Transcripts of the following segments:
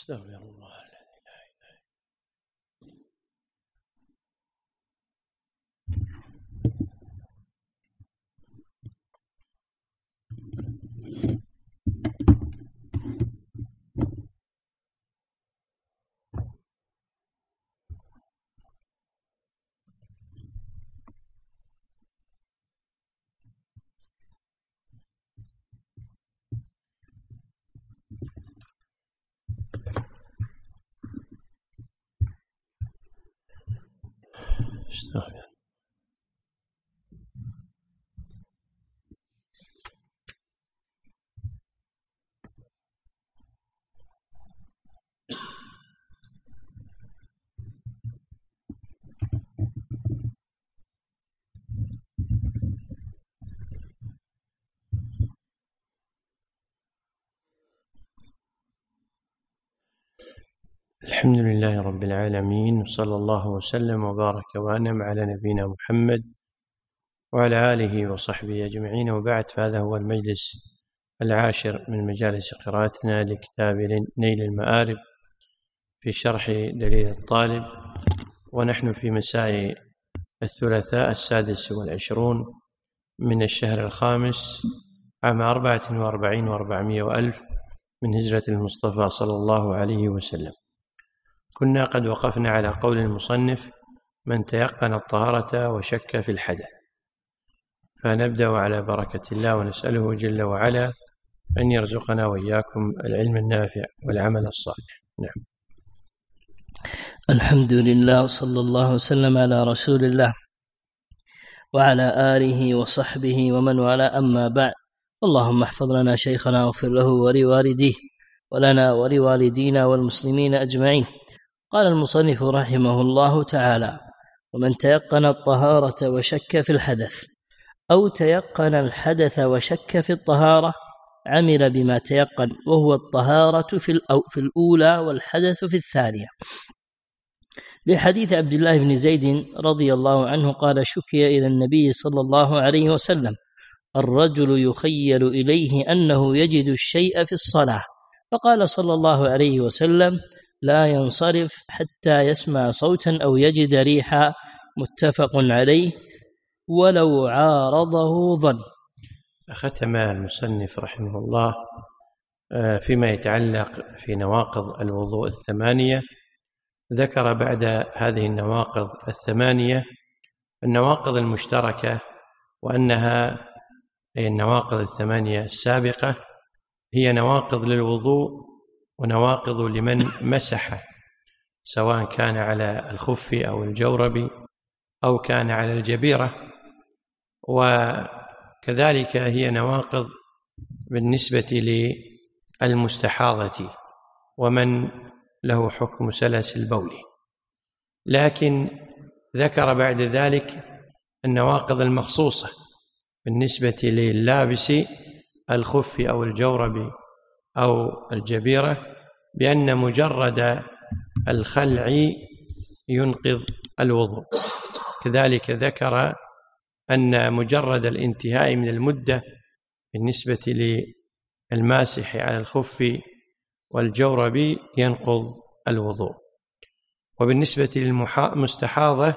した吗。الله استغفر الحمد لله رب العالمين وصلى الله وسلم وبارك وأنعم على نبينا محمد وعلى آله وصحبه أجمعين. وبعد فهذا هو المجلس العاشر من مجالس قراءتنا لكتاب نيل المآرب في شرح دليل الطالب. ونحن في مساء الثلاثاء السادس والعشرون من الشهر الخامس عام أربعة وأربعين وأربعمائة وألف من هجرة المصطفى صلى الله عليه وسلم. كنا قد وقفنا على قول المصنف من تيقن الطهارة وشك في الحدث. فنبدأ على بركة الله ونسأله جل وعلا أن يرزقنا وإياكم العلم النافع والعمل الصالح. نعم. الحمد لله صلى الله وسلم على رسول الله وعلى آله وصحبه ومن والاه. أما بعد اللهم احفظ لنا شيخنا واغفر له ولوالديه ولنا ولوالدينا والمسلمين أجمعين. قال المصنف رحمه الله تعالى ومن تيقن الطهارة وشك في الحدث أو تيقن الحدث وشك في الطهارة عمل بما تيقن وهو الطهارة في, في الأولى والحدث في الثانية. لحديث عبد الله بن زيد رضي الله عنه قال شكي إلى النبي صلى الله عليه وسلم الرجل يخيل إليه أنه يجد الشيء في الصلاة. فقال صلى الله عليه وسلم لا ينصرف حتى يسمع صوتا أو يجد ريحا متفق عليه ولو عارضه ظن. ختم المصنف رحمه الله آه، فيما يتعلق في نواقض الوضوء الثمانية. ذكر بعد هذه النواقض الثمانية النواقض المشتركة وأنها أي النواقض الثمانية السابقة هي نواقض للوضوء ونواقض لمن مسح سواء كان على الخف أو الجورب أو كان على الجبيرة. وكذلك هي نواقض بالنسبة للمستحاضة ومن له حكم سلس البول. لكن ذكر بعد ذلك النواقض المخصوصة بالنسبة للابس الخف أو الجورب أو الجبيرة بأن مجرد الخلع ينقض الوضوء. كذلك ذكر أن مجرد الانتهاء من المدة بالنسبة للماسح على الخف والجورب ينقض الوضوء. وبالنسبة للمستحاضة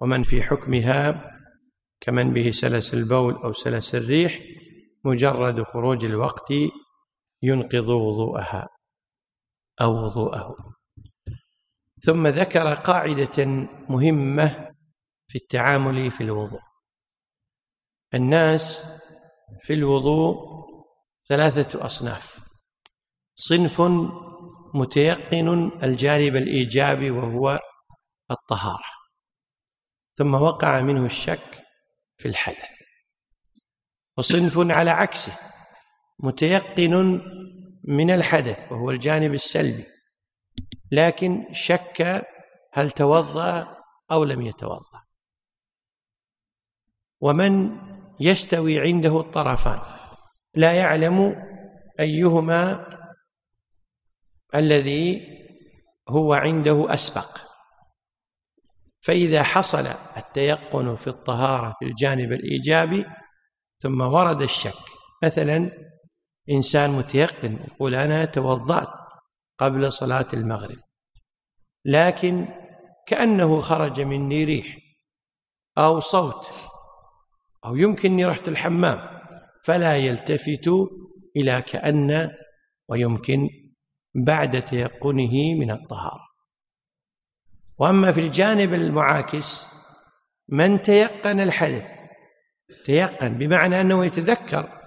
ومن في حكمها كمن به سلس البول أو سلس الريح مجرد خروج الوقت ينقض وضوءها أو وضوءه. ثم ذكر قاعدة مهمة في التعامل في الوضوء. الناس في الوضوء ثلاثة أصناف. صنف متيقن الجانب الإيجابي وهو الطهارة. ثم وقع منه الشك في الحدث. وصنف على عكسه متيقن من الحدث وهو الجانب السلبي. لكن شك هل توضأ أو لم يتوضأ. ومن يستوي عنده الطرفان. لا يعلم أيهما الذي هو عنده أسبق. فإذا حصل التيقن في الطهارة في الجانب الإيجابي ثم ورد الشك مثلا إنسان متيقن يقول أنا توضأت قبل صلاة المغرب لكن كأنه خرج مني ريح أو صوت أو يمكنني رحت الحمام فلا يلتفت إلى كأن ويمكن بعد تيقنه من الطهارة. وأما في الجانب المعاكس من تيقن الحدث تيقن بمعنى أنه يتذكر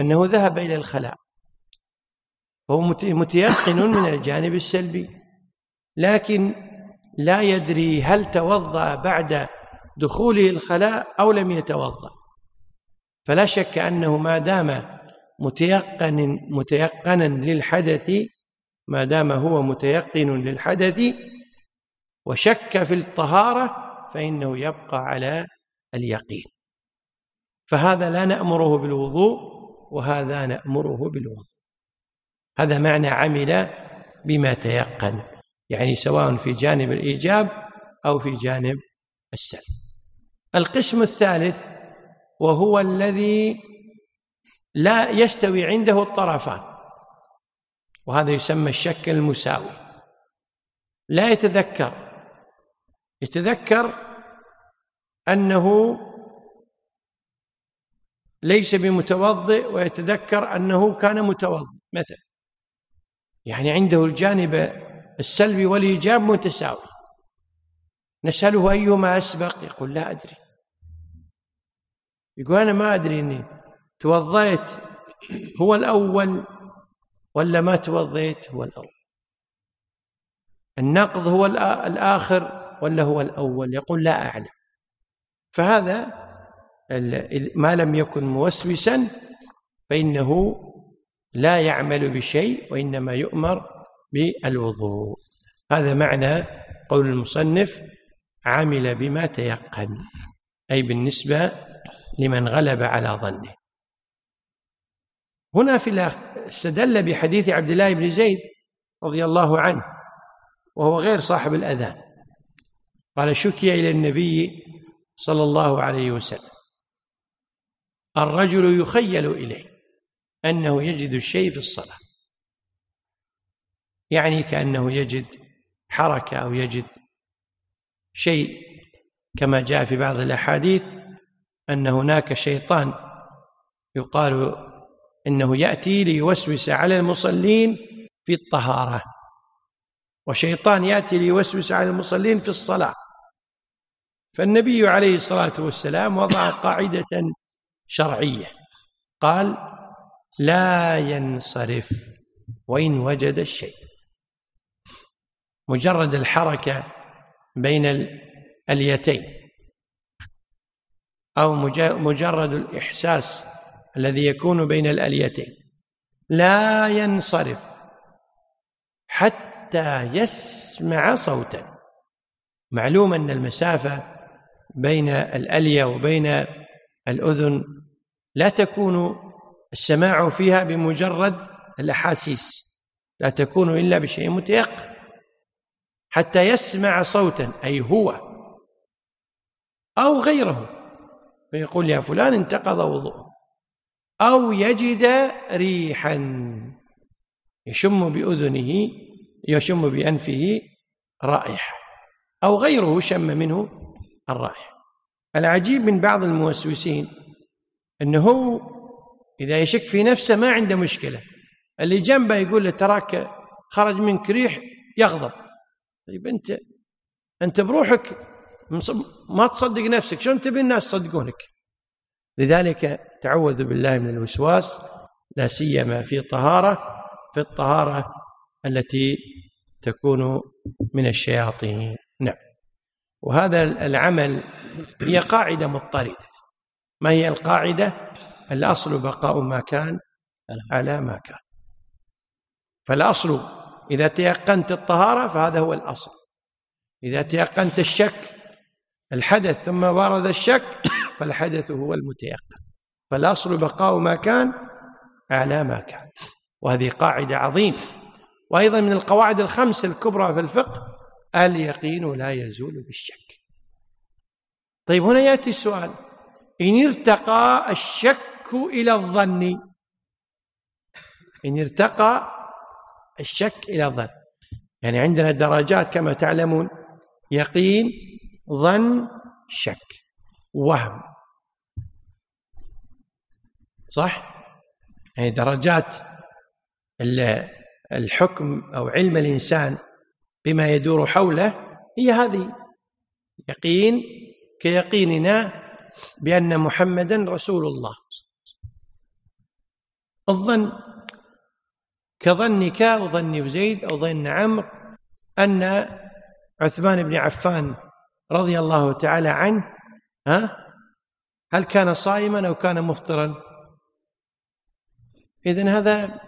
أنه ذهب إلى الخلاء. فهو متيقن من الجانب السلبي لكن لا يدري هل توضأ بعد دخوله الخلاء أو لم يتوضأ. فلا شك أنه ما دام متيقن متيقنا للحدث ما دام هو متيقن للحدث وشك في الطهارة فإنه يبقى على اليقين. فهذا لا نأمره بالوضوء وهذا نأمره بالوضوء. هذا معنى عمل بما تيقن يعني سواء في جانب الإيجاب أو في جانب السلب. القسم الثالث وهو الذي لا يستوي عنده الطرفان وهذا يسمى الشك المساوي. لا يتذكر يتذكر أنه ليس بمتوضئ ويتذكر أنه كان متوضئ مثلا يعني عنده الجانب السلبي والإيجاب متساوي. نسأله أيهما أسبق؟ يقول لا أدري. يقول أنا ما أدري إني توضيت هو الأول ولا ما توضيت هو الأول. النقض هو الآخر ولا هو الأول؟ يقول لا أعلم. فهذا ما لم يكن موسوسا فإنه لا يعمل بشيء وإنما يؤمر بالوضوء. هذا معنى قول المصنف عمل بما تيقن أي بالنسبة لمن غلب على ظنه. هنا في استدل بحديث عبد الله بن زيد رضي الله عنه وهو غير صاحب الأذان. قال شكي إلى النبي صلى الله عليه وسلم. الرجل يخيل إليه أنه يجد الشيء في الصلاة. يعني كأنه يجد حركة أو يجد شيء كما جاء في بعض الأحاديث أن هناك شيطان يقال إنه يأتي ليوسوس على المصلين في الطهارة وشيطان يأتي ليوسوس على المصلين في الصلاة. فالنبي عليه الصلاة والسلام وضع قاعدة شرعية. قال لا ينصرف وإن وجد الشيء. مجرد الحركة بين اليتين. أو مجرد الإحساس الذي يكون بين الأليتين. لا ينصرف حتى يسمع صوتا. معلوم أن المسافة بين الألية وبين الأذن لا تكون السماع فيها بمجرد الأحاسيس لا تكون إلا بشيء متيقن حتى يسمع صوتا أي هو أو غيره فيقول يا فلان انتقض وضوءه أو يجد ريحا يشم بأذنه يشم بأنفه رائحة أو غيره شم منه الرائحة. العجيب من بعض الموسوسين أنه إذا يشك في نفسه ما عنده مشكلة. اللي جنبه يقول له تراك خرج منك ريح يغضب. طيب أنت أنت بروحك ما تصدق نفسك. شلون تبي الناس يصدقونك؟ لذلك تعوذ بالله من الوسواس لا سيما في طهارة في الطهارة التي تكون من الشياطين. نعم. وهذا العمل هي قاعدة مضطردة. ما هي القاعدة؟ الأصل بقاء ما كان على ما كان. فالأصل إذا تيقنت الطهارة فهذا هو الأصل. إذا تيقنت الشك الحدث ثم ورد الشك فالحدث هو المتيقن. فالأصل بقاء ما كان على ما كان. وهذه قاعدة عظيمة. وأيضا من القواعد الخمس الكبرى في الفقه اليقين لا يزول بالشك. طيب هنا يأتي السؤال. إن ارتقى الشك إلى الظن. إن ارتقى الشك إلى الظن. يعني عندنا درجات كما تعلمون. يقين ظن شك. وهم. صح؟ يعني درجات الحكم أو علم الإنسان بما يدور حوله هي هذه. يقين كيقيننا بأن محمدا رسول الله. الظن كظنك أو ظن زيد أو ظن عمرو أن عثمان بن عفان رضي الله تعالى عنه ها هل كان صائما أو كان مفطرا؟ إذن هذا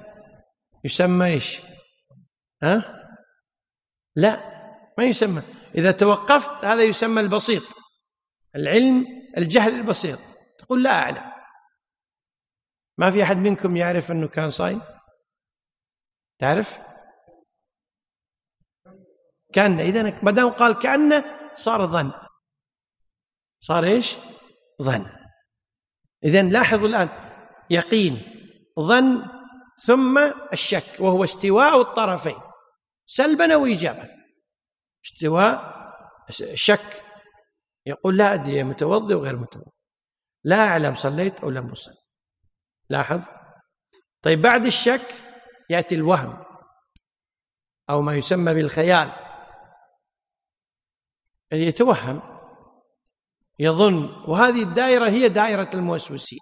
يسمى إيش؟ ها؟ لا ما يسمى. إذا توقفت هذا يسمى البسيط. العلم الجهل البسيط. تقول لا أعلم. ما في أحد منكم يعرف أنه كان صايم؟ تعرف؟ كان إذا ما دام قال كأنه صار ظن. صار إيش؟ ظن. إذا لاحظوا الآن. يقين ظن ثم الشك وهو استواء الطرفين. سلبا أو إيجابا استواء شك. يقول لا أدري متوضئ وغير متوضئ لا أعلم صليت أو لم أصلي. لاحظ؟ طيب بعد الشك يأتي الوهم أو ما يسمى بالخيال. يتوهم يظن وهذه الدائرة هي دائرة الموسوسين.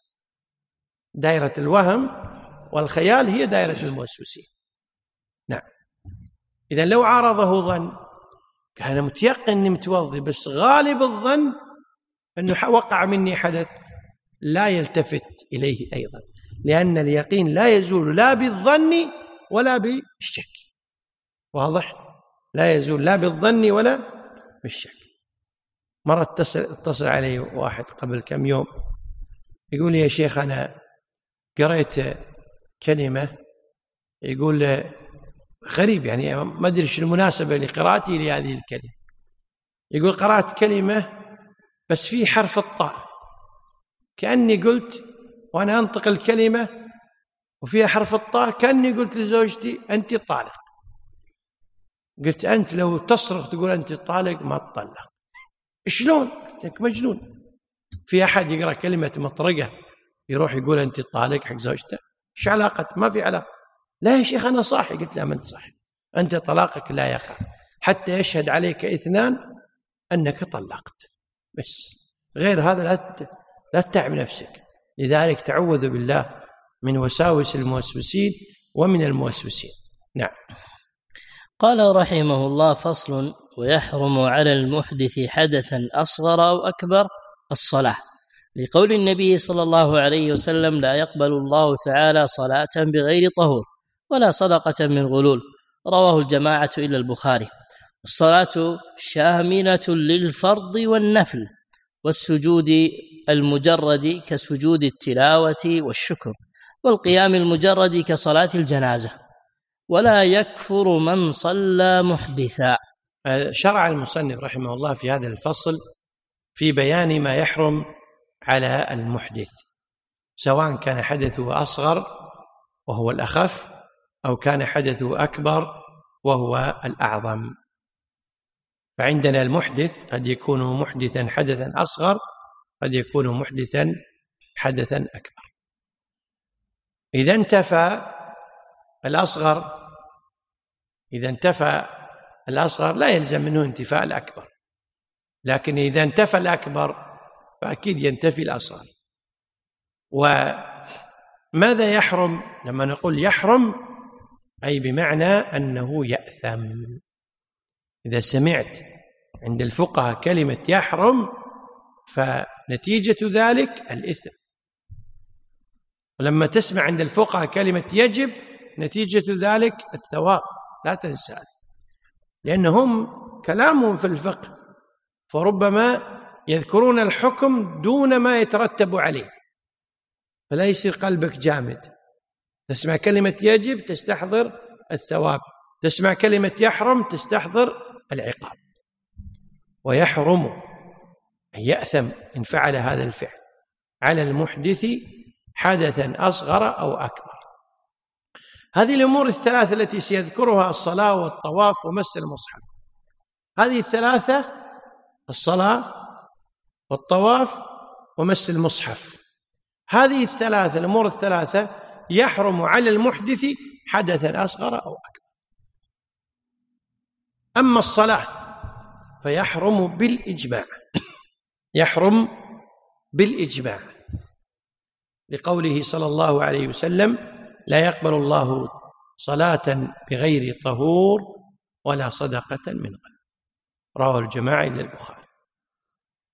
دائرة الوهم والخيال هي دائرة الموسوسين. نعم. إذا لو عارضه ظن كان متيقن أني متوضي بس غالب الظن أنه وقع مني حدث لا يلتفت إليه أيضا لأن اليقين لا يزول لا بالظن ولا بالشك. واضح؟ لا يزول لا بالظن ولا بالشك. مرة اتصل, اتصل علي واحد قبل كم يوم يقول يا شيخ أنا قريت كلمة يقول غريب يعني ما أدري شو المناسبة لقراءتي لهذه الكلمة. يقول قرأت كلمة بس في حرف الطاء. كأني قلت وأنا أنطق الكلمة وفيها حرف الطاء كأني قلت لزوجتي أنت طالق. قلت أنت لو تصرخ تقول أنت طالق ما تطلق. شلون؟ قلت لك مجنون. في أحد يقرأ كلمة مطرقة يروح يقول أنت طالق حق زوجته؟ إيش علاقة؟ ما في علاقة. لا يا شيخ أنا صاحي. قلت لا ما أنت صاحي. أنت طلاقك لا يقع حتى يشهد عليك إثنان أنك طلقت. بس. غير هذا لا لا تتعب نفسك. لذلك تعوذ بالله من وساوس الموسوسين ومن الموسوسين. نعم. قال رحمه الله فصل ويحرم على المحدث حدثا أصغر أو أكبر الصلاة. لقول النبي صلى الله عليه وسلم لا يقبل الله تعالى صلاة بغير طهور. ولا صدقة من غلول. رواه الجماعة إلى البخاري. الصلاة شاملة للفرض والنفل والسجود المجرد كسجود التلاوة والشكر والقيام المجرد كصلاة الجنازة. ولا يكفر من صلى محدثا. شرع المصنف رحمه الله في هذا الفصل في بيان ما يحرم على المحدث سواء كان حدثه أصغر وهو الأخف أو كان حدثه أكبر وهو الأعظم. فعندنا المحدث قد يكون محدثا حدثا أصغر قد يكون محدثا حدثا أكبر. إذا انتفى الأصغر إذا انتفى الأصغر لا يلزم منه انتفاء الأكبر. لكن إذا انتفى الأكبر فأكيد ينتفي الأصغر. وماذا يحرم؟ لما نقول يحرم أي بمعنى أنه يأثم. إذا سمعت عند الفقهاء كلمة يحرم فنتيجة ذلك الإثم. ولما تسمع عند الفقهاء كلمة يجب نتيجة ذلك الثواب. لا تنسى. لأنهم كلامهم في الفقه فربما يذكرون الحكم دون ما يترتب عليه. فلا يصير قلبك جامد. تسمع كلمة يجب تستحضر الثواب. تسمع كلمة يحرم تستحضر العقاب. ويحرم أن يأثم إن فعل هذا الفعل. على المحدث حدثا أصغر أو أكبر. هذه الأمور الثلاثة التي سيذكرها الصلاة والطواف ومس المصحف. هذه الثلاثة الصلاة والطواف ومس المصحف. هذه الثلاثة الأمور الثلاثة يحرم على المحدث حدثا أصغر أو أكبر. أما الصلاة فيحرم بالإجماع. يحرم بالإجماع. لقوله صلى الله عليه وسلم لا يقبل الله صلاة بغير طهور ولا صدقة من غير. رواه الجماعة إلى البخاري.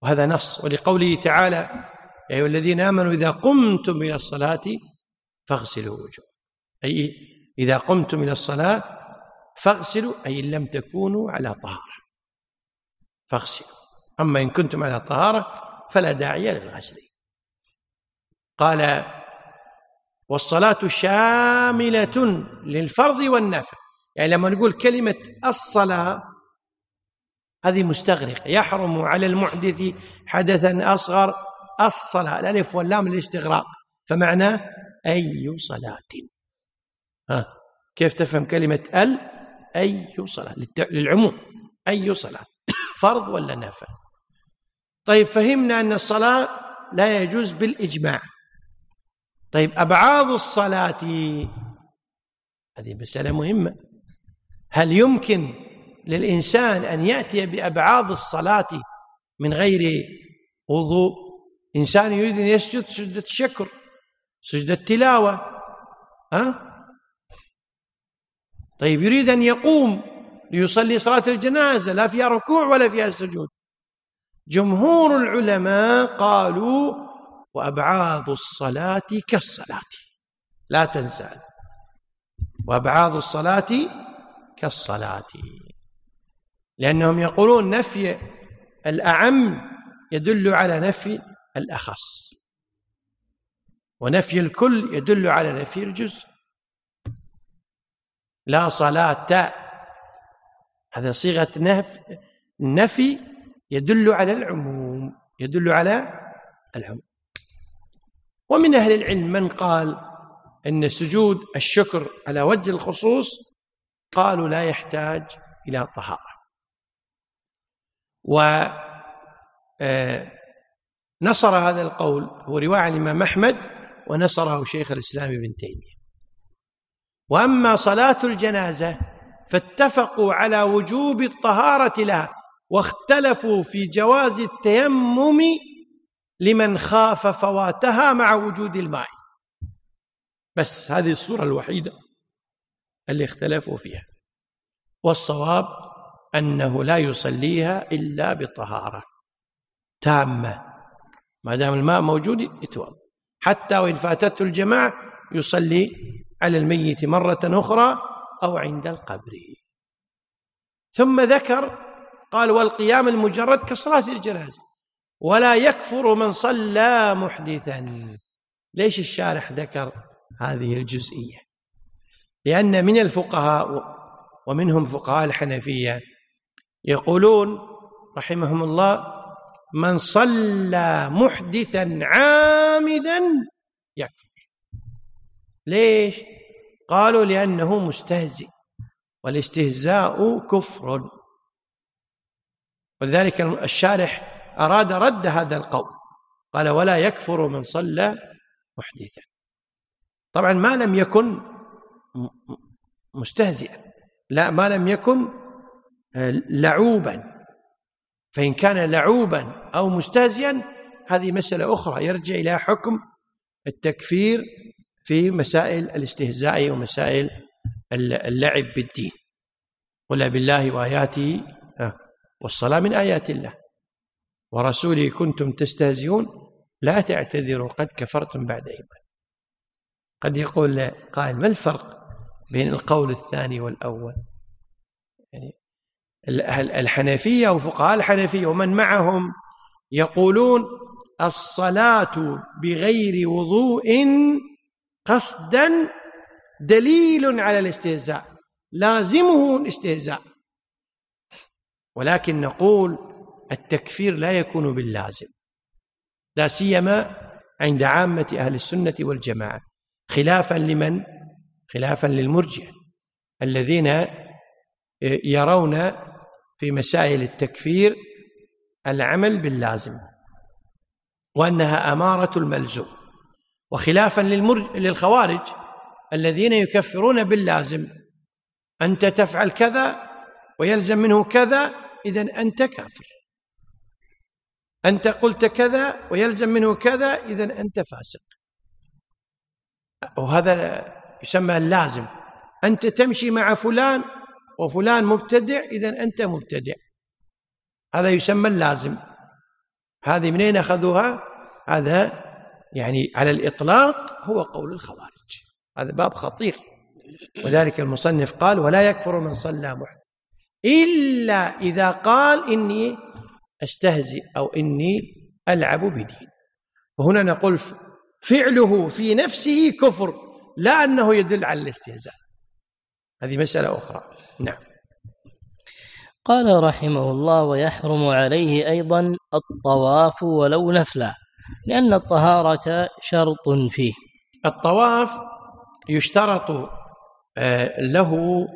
وهذا نص. ولقوله تعالى يا أيها الذين آمنوا إذا قمتم إلى الصلاة فاغسلوا وجوه أي إذا قمتم إلى الصلاة فاغسلوا أي إن لم تكونوا على طهارة. فاغسلوا. أما إن كنتم على طهارة فلا داعي للغسل قال والصلاة شاملة للفرض والنفل يعني لما نقول كلمة الصلاة هذه مستغرقة. يحرم على المحدث حدثا أصغر الصلاة. الألف واللام الاستغراق فمعناه أي صلاة. ها كيف تفهم كلمة ال؟ أي صلاة للعموم أي صلاة فرض ولا نفل طيب فهمنا أن الصلاة لا يجوز بالإجماع. طيب أبعاض الصلاة؟ هذه مسألة مهمة. هل يمكن للإنسان أن يأتي بأبعاض الصلاة من غير وضوء؟ إنسان يريد أن يسجد سجدة الشكر. سجدة التلاوة ها؟ طيب يريد أن يقوم ليصلي صلاة الجنازة لا فيها ركوع ولا فيها سجود. جمهور العلماء قالوا وأبعاض الصلاة كالصلاة. لا تنسى. وأبعاض الصلاة كالصلاة. لأنهم يقولون نفي الأعم يدل على نفي الأخص. ونفي الكل يدل على نفي الجزء. لا صلاة. هذا صيغة نف نفي يدل على العموم يدل على العموم. ومن أهل العلم من قال أن سجود الشكر على وجه الخصوص قالوا لا يحتاج إلى طهارة. و آه، هذا القول هو رواية الإمام أحمد ونصره شيخ الإسلام ابن تيمية. وأما صلاة الجنازة فاتفقوا على وجوب الطهارة لها واختلفوا في جواز التيمم لمن خاف فواتها مع وجود الماء. بس هذه الصورة الوحيدة اللي اختلفوا فيها. والصواب أنه لا يصليها إلا بطهارة تامة. ما دام الماء موجود يتوضأ. حتى وإن فاتته الجماعة يصلي على الميت مرة أخرى أو عند القبر. ثم ذكر قال والقيام المجرد كصلاة الجنازة. ولا يكفر من صلى محدثا. ليش الشارح ذكر هذه الجزئية؟ لأن من الفقهاء ومنهم فقهاء الحنفية يقولون رحمهم الله من صلى محدثا عامدا يكفر ليش؟ قالوا لأنه مستهزئ والاستهزاء كفر. ولذلك الشارح أراد رد هذا القول قال ولا يكفر من صلى محدثا. طبعا ما لم يكن مستهزئا لا ما لم يكن آه، لعوبا. فإن كان لعوبا أو مستهزئا هذه مسألة أخرى يرجع إلى حكم التكفير في مسائل الاستهزاء ومسائل اللعب بالدين. قل بالله وآياته آه، والصلاة من آيات الله. ورسوله كنتم تستهزئون لا تعتذروا قد كفرتم بعد إيمان. قد يقول قائل ما الفرق بين القول الثاني والأول؟ يعني الحنفية وفقهاء الحنفية ومن معهم يقولون الصلاة بغير وضوء قصدا دليل على الاستهزاء لازمه الاستهزاء. ولكن نقول التكفير لا يكون باللازم لا سيما عند عامة أهل السنة والجماعة خلافا لمن؟ خلافا للمرجئة الذين يرون في مسائل التكفير العمل باللازم. وأنها أمارة الملزوم. وخلافا للمرج... للخوارج الذين يكفرون باللازم. أنت تفعل كذا ويلزم منه كذا إذا أنت كافر. أنت قلت كذا ويلزم منه كذا إذا أنت فاسق. وهذا يسمى اللازم. أنت تمشي مع فلان وفلان مبتدع إذا أنت مبتدع. هذا يسمى اللازم. هذه منين أخذوها؟ هذا يعني على الإطلاق هو قول الخوارج. هذا باب خطير. وذلك المصنف قال ولا يكفر من صلى محدث. إلا إذا قال إني أستهزئ أو إني ألعب بدين. وهنا نقول فعله في نفسه كفر لا أنه يدل على الاستهزاء. هذه مسألة أخرى. نعم. قال رحمه الله ويحرم عليه أيضا الطواف ولو نفلا لأن الطهارة شرط فيه. الطواف يشترط آه، له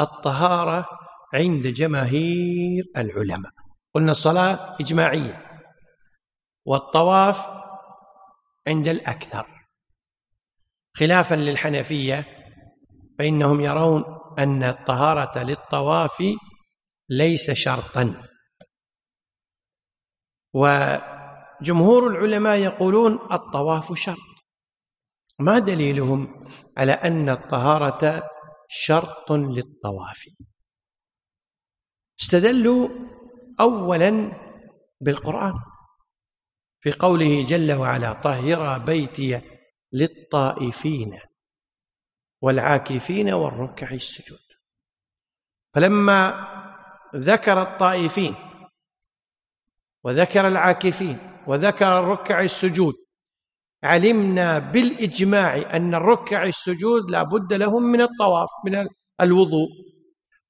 الطهارة عند جماهير العلماء. قلنا الصلاة إجماعية والطواف عند الأكثر. خلافا للحنفية فإنهم يرون أن الطهارة للطواف ليس شرطا. وجمهور العلماء يقولون الطواف شرط. ما دليلهم على أن الطهارة شرط للطواف؟ استدلوا أولا بالقرآن في قوله جل وعلا طهر بيتي للطائفين والعاكفين والركع السجود فلما ذكر الطائفين وذكر العاكفين وذكر الركع السجود. علمنا بالإجماع أن الركع السجود لا بد لهم من الطواف من الوضوء.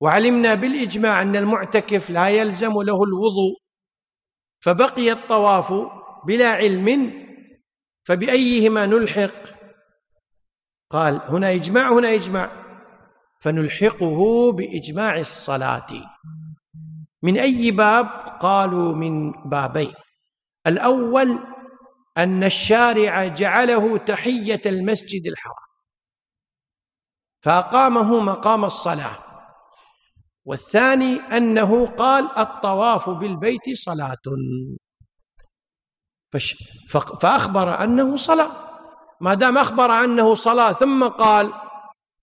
وعلمنا بالإجماع أن المعتكف لا يلزم له الوضوء. فبقي الطواف بلا علم فبأيهما نلحق؟ قال هنا إجماع هنا إجماع. فنلحقه بإجماع الصلاة. من أي باب؟ قالوا من بابين. الأول أن الشارع جعله تحية المسجد الحرام. فأقامه مقام الصلاة. والثاني أنه قال الطواف بالبيت صلاة. فأخبر أنه صلاة. ما دام أخبر أنه صلاة ثم قال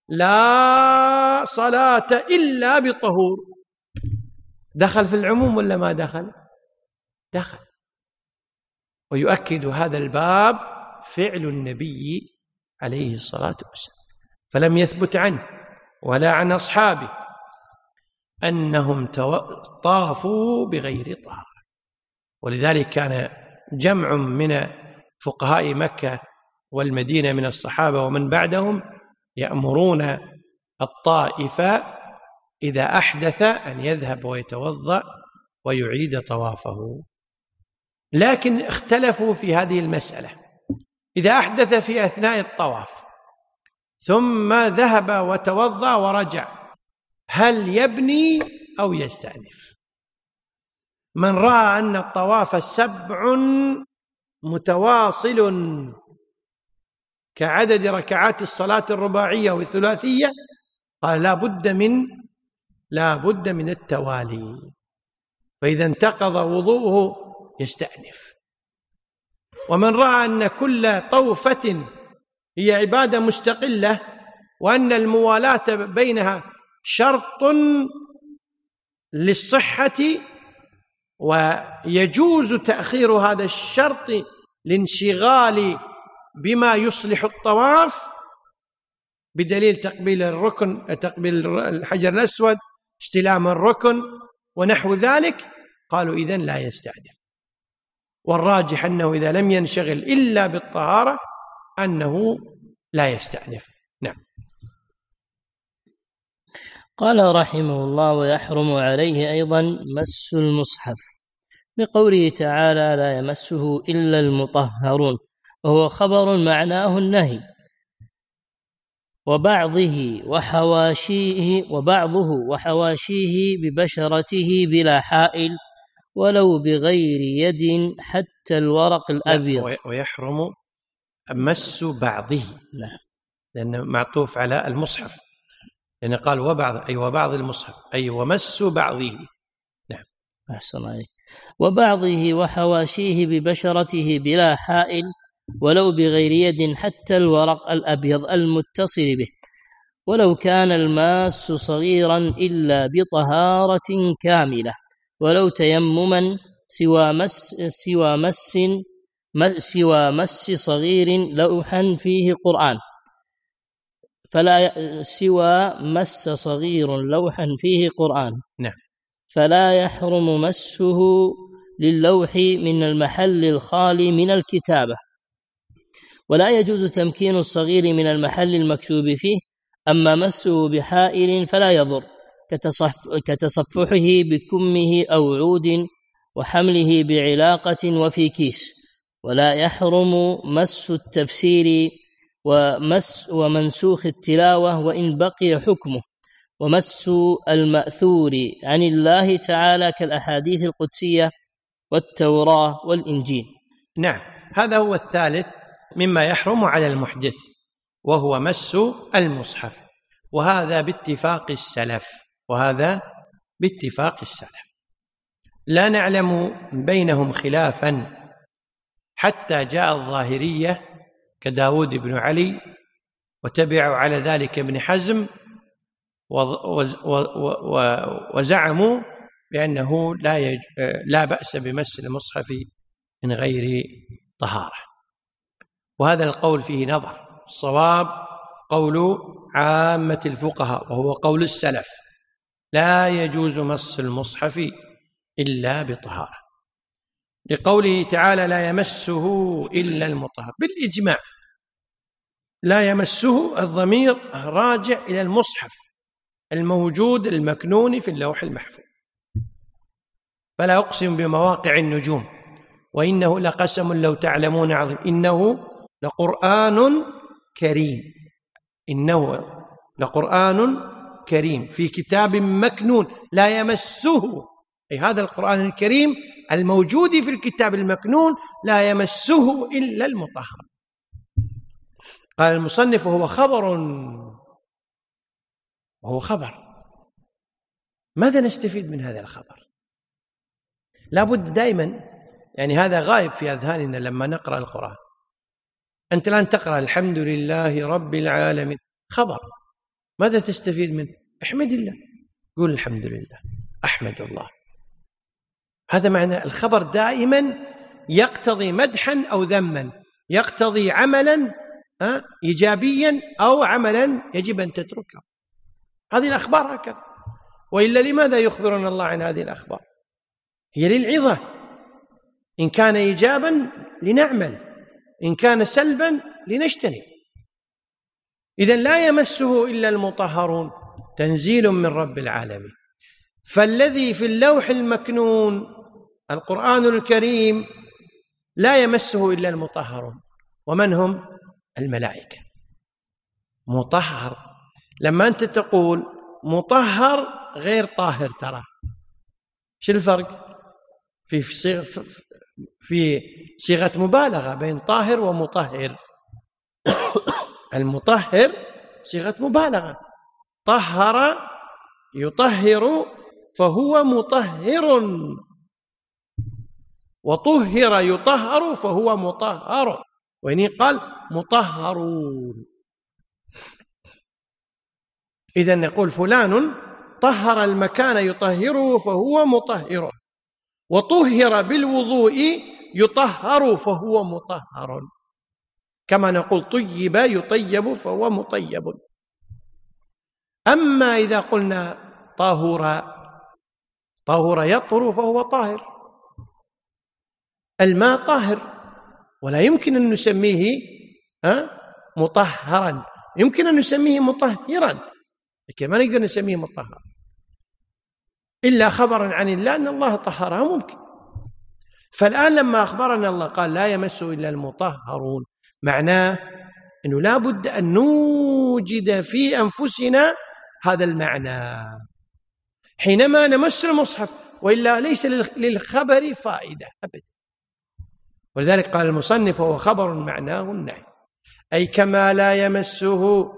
لا صلاة إلا بطهور. دخل في العموم ولا ما دخل؟ دخل. ويؤكد هذا الباب فعل النبي عليه الصلاة والسلام. فلم يثبت عنه ولا عن أصحابه أنهم طافوا بغير طهارة. ولذلك كان جمع من فقهاء مكة والمدينة من الصحابة ومن بعدهم يأمرون الطائف إذا أحدث أن يذهب ويتوضأ ويعيد طوافه. لكن اختلفوا في هذه المسألة. إذا أحدث في أثناء الطواف ثم ذهب وتوضأ ورجع هل يبني أو يستأنف؟ من رأى أن الطواف سبع متواصل كعدد ركعات الصلاة الرباعية والثلاثية قال لا بد من لا بد من التوالي. فإذا انتقض وضوءه يستأنف. ومن رأى أن كل طوفة هي عبادة مستقلة وأن الموالاة بينها شرط للصحة ويجوز تأخير هذا الشرط لانشغال بما يصلح الطواف بدليل تقبيل الركن تقبيل الحجر الأسود استلام الركن ونحو ذلك قالوا إذن لا يستعجل. والراجح أنه إذا لم ينشغل إلا بالطهارة أنه لا يستأنف. نعم. قال رحمه الله ويحرم عليه أيضا مس المصحف. بقوله تعالى لا يمسه إلا المطهرون وهو خبر معناه النهي. وبعضه وحواشيه وبعضه وحواشيه ببشرته بلا حائل ولو بغير يد حتى الورق الأبيض. ويحرم مس بعضه. نعم. لأنه معطوف على المصحف. لأن قال وبعض أي وبعض المصحف أي ومس بعضه. نعم. أحسن عليك. وبعضه وحواشيه ببشرته بلا حائل ولو بغير يد حتى الورق الأبيض المتصل به. ولو كان الماس صغيرا إلا بطهارة كاملة. ولو تيمما سوى مس سوى مس سوى مس صغير لوحا فيه قرآن. فلا سوى مس صغير لوحا فيه قرآن. نعم. فلا يحرم مسه للوح من المحل الخالي من الكتابة. ولا يجوز تمكين الصغير من المحل المكتوب فيه أما مسه بحائل فلا يضر كتصف كتصفحه بكمه أو عود وحمله بعلاقة وفي كيس. ولا يحرم مس التفسير ومس ومنسوخ التلاوة وإن بقي حكمه. ومس المأثور عن الله تعالى كالأحاديث القدسية والتوراة والإنجيل. نعم هذا هو الثالث. مما يحرم على المحدث وهو مس المصحف وهذا باتفاق السلف وهذا باتفاق السلف لا نعلم بينهم خلافا حتى جاء الظاهرية كداود بن علي وتبعوا على ذلك ابن حزم وزعموا بأنه لا. لا بأس بمس المصحف من غير طهارة وهذا القول فيه نظر. الصواب قول عامة الفقهاء وهو قول السلف لا يجوز مس المصحف إلا بطهارة. لقوله تعالى لا يمسه إلا المطهر. بالإجماع لا يمسه الضمير راجع إلى المصحف الموجود المكنون في اللوح المحفوظ. فلا أقسم بمواقع النجوم وإنه لقسم لو تعلمون عظيم. إنه لقرآن كريم. إنه لقرآن كريم. في كتاب مكنون لا يمسه. أي هذا القرآن الكريم الموجود في الكتاب المكنون لا يمسه إلا المطهر. قال المصنف وهو خبر. وهو خبر. ماذا نستفيد من هذا الخبر؟ لابد دائما يعني هذا غائب في أذهاننا لما نقرأ القرآن. أنت الآن تقرأ الحمد لله رب العالمين. خبر. ماذا تستفيد منه؟ احمد الله. قول الحمد لله. أحمد الله. هذا معنى الخبر دائما يقتضي مدحا أو ذما. يقتضي عملا إيجابيا أو عملا يجب أن تتركه. هذه الأخبار هكذا. وإلا لماذا يخبرنا الله عن هذه الأخبار؟ هي للعظة. إن كان إيجابا لنعمل. إن كان سلبا لنجتنب. إذا لا يمسه إلا المطهرون تنزيل من رب العالمين. فالذي في اللوح المكنون القرآن الكريم لا يمسه إلا المطهرون. ومن هم؟ الملائكة. مطهر. لما أنت تقول مطهر غير طاهر ترى. شو الفرق؟ في في صيغة مبالغة بين طاهر ومطهر. المطهر صيغة مبالغة. طهر يطهر فهو مطهر. وطهر يطهر فهو مطهر. وإن قال مطهرون إذا نقول فلان طهر المكان يطهره فهو مطهر. وطهر بالوضوء يطهر فهو مطهر. كما نقول طيب يطيب فهو مطيب. أما إذا قلنا طاهر طاهر يطهر فهو طاهر. الماء طاهر ولا يمكن أن نسميه مطهرا. يمكن أن نسميه مطهرا لكن ما نقدر نسميه مطهر إلا خبرا عن الله أن الله طهرها ممكن. فالآن لما أخبرنا الله قال لا يمسه إلا المطهرون معناه أنه لا بد أن نوجد في أنفسنا هذا المعنى. حينما نمس المصحف وإلا ليس للخبر فائدة أبدا. ولذلك قال المصنف هو خبر معناه النهي. أي كما لا يمسه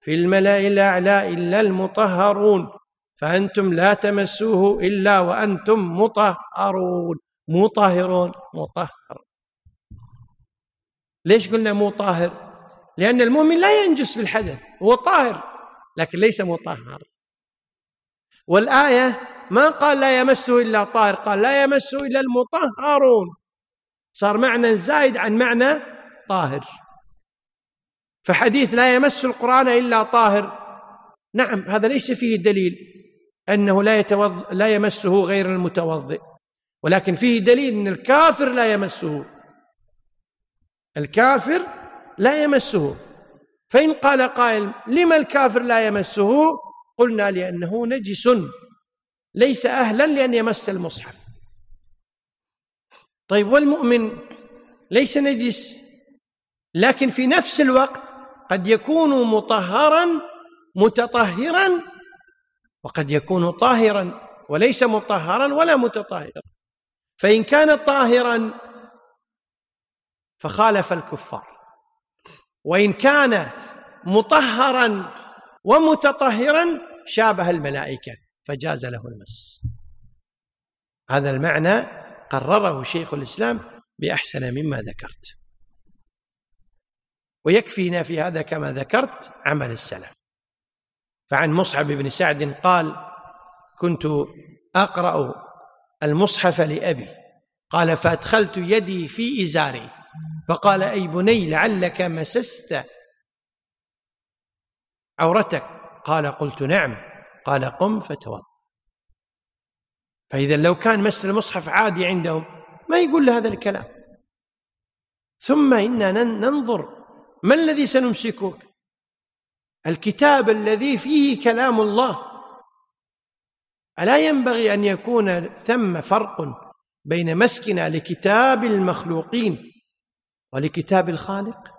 في الملأ الأعلى إلا المطهرون. فأنتم لا تمسوه إلا وأنتم مطهرون. مطهرون. مطهر. ليش قلنا مو طاهر لأن المؤمن لا ينجس بالحدث هو طاهر لكن ليس مطهر. والآية ما قال لا يمسه إلا طاهر قال لا يمسه إلا المطهرون. صار معنى زايد عن معنى طاهر. فحديث لا يمس القرآن إلا طاهر. نعم هذا ليس فيه دليل. أنه لا, يتوض... لا يمسه غير المتوضئ. ولكن فيه دليل أن الكافر لا يمسه. الكافر لا يمسه. فإن قال قائل لما الكافر لا يمسه؟ قلنا لأنه نجس. ليس أهلا لأن يمس المصحف. طيب والمؤمن ليس نجس لكن في نفس الوقت قد يكون مطهرا متطهرا وقد يكون طاهرا وليس مطهرا ولا متطهرا. فإن كان طاهرا فخالف الكفار. وإن كان مطهرا ومتطهرا شابه الملائكة فجاز له المس. هذا المعنى قرره شيخ الإسلام بأحسن مما ذكرت. ويكفينا في هذا كما ذكرت عمل السلف. فعن مصعب بن سعد قال كنت أقرأ المصحف لأبي قال فأدخلت يدي في إزاري فقال أي بني لعلك مسست عورتك؟ قال قلت نعم. قال قم فتوضا فإذا لو كان مس المصحف عادي عندهم ما يقول له هذا الكلام. ثم إننا ننظر ما الذي سنمسكه الكتاب الذي فيه كلام الله. ألا ينبغي أن يكون ثم فرق بين مسكنا لكتاب المخلوقين ولكتاب الخالق؟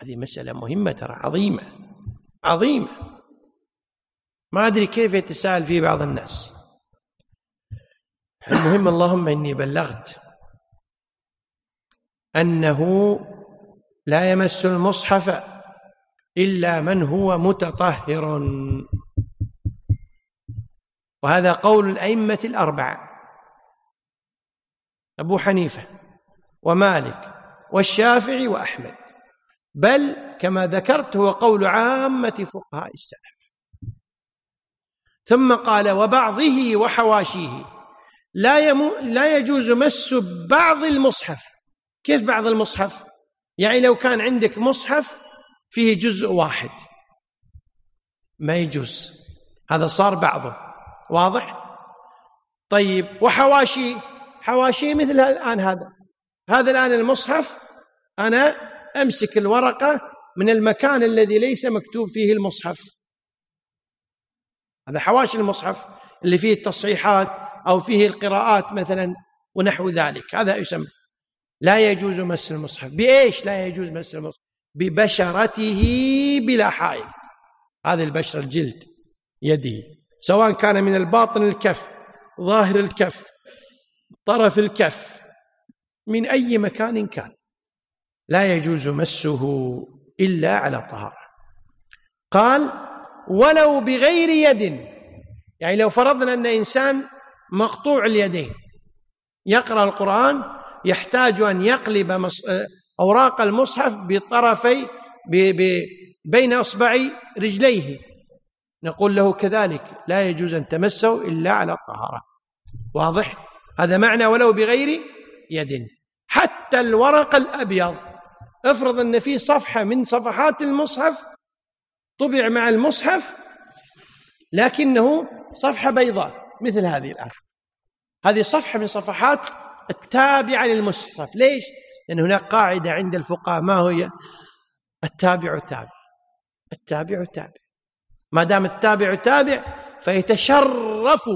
هذه مسألة مهمة ترى عظيمة عظيمة. ما أدري كيف يتساءل فيه بعض الناس. المهم اللهم إني بلغت أنه لا يمس المصحف إلا من هو متطهر. وهذا قول الأئمة الأربعة أبو حنيفة ومالك والشافعي وأحمد. بل كما ذكرت هو قول عامة فقهاء السلف. ثم قال وبعضه وحواشيه. لا, يمو لا يجوز مس بعض المصحف. كيف بعض المصحف؟ يعني لو كان عندك مصحف فيه جزء واحد. ما يجوز هذا صار بعضه. واضح؟ طيب وحواشي. حواشي مثل الآن هذا. هذا الآن المصحف أنا أمسك الورقة من المكان الذي ليس مكتوب فيه المصحف. هذا حواشي المصحف اللي فيه التصحيحات أو فيه القراءات مثلا ونحو ذلك. هذا يسمى. لا يجوز مس المصحف. بإيش لا يجوز مس المصحف؟ ببشرته بلا حائل. هذه البشرة الجلد يده سواء كان من الباطن الكف ظاهر الكف طرف الكف من أي مكان كان. لا يجوز مسه إلا على طهارة. قال ولو بغير يد. يعني لو فرضنا أن إنسان مقطوع اليدين يقرأ القرآن يحتاج أن يقلب أوراق المصحف بطرفي بين أصبعي رجليه. نقول له كذلك لا يجوز أن تمسه إلا على الطهارة. واضح؟ هذا معنى ولو بغير يد. حتى الورق الأبيض. افرض أن في صفحة من صفحات المصحف طبع مع المصحف لكنه صفحة بيضاء مثل هذه الآن. هذه صفحة من صفحات التابعة للمصحف. ليش؟ لأن هناك قاعدة عند الفقهاء. ما هي؟ التابع تابع. التابع تابع. ما دام التابع تابع فيتشرف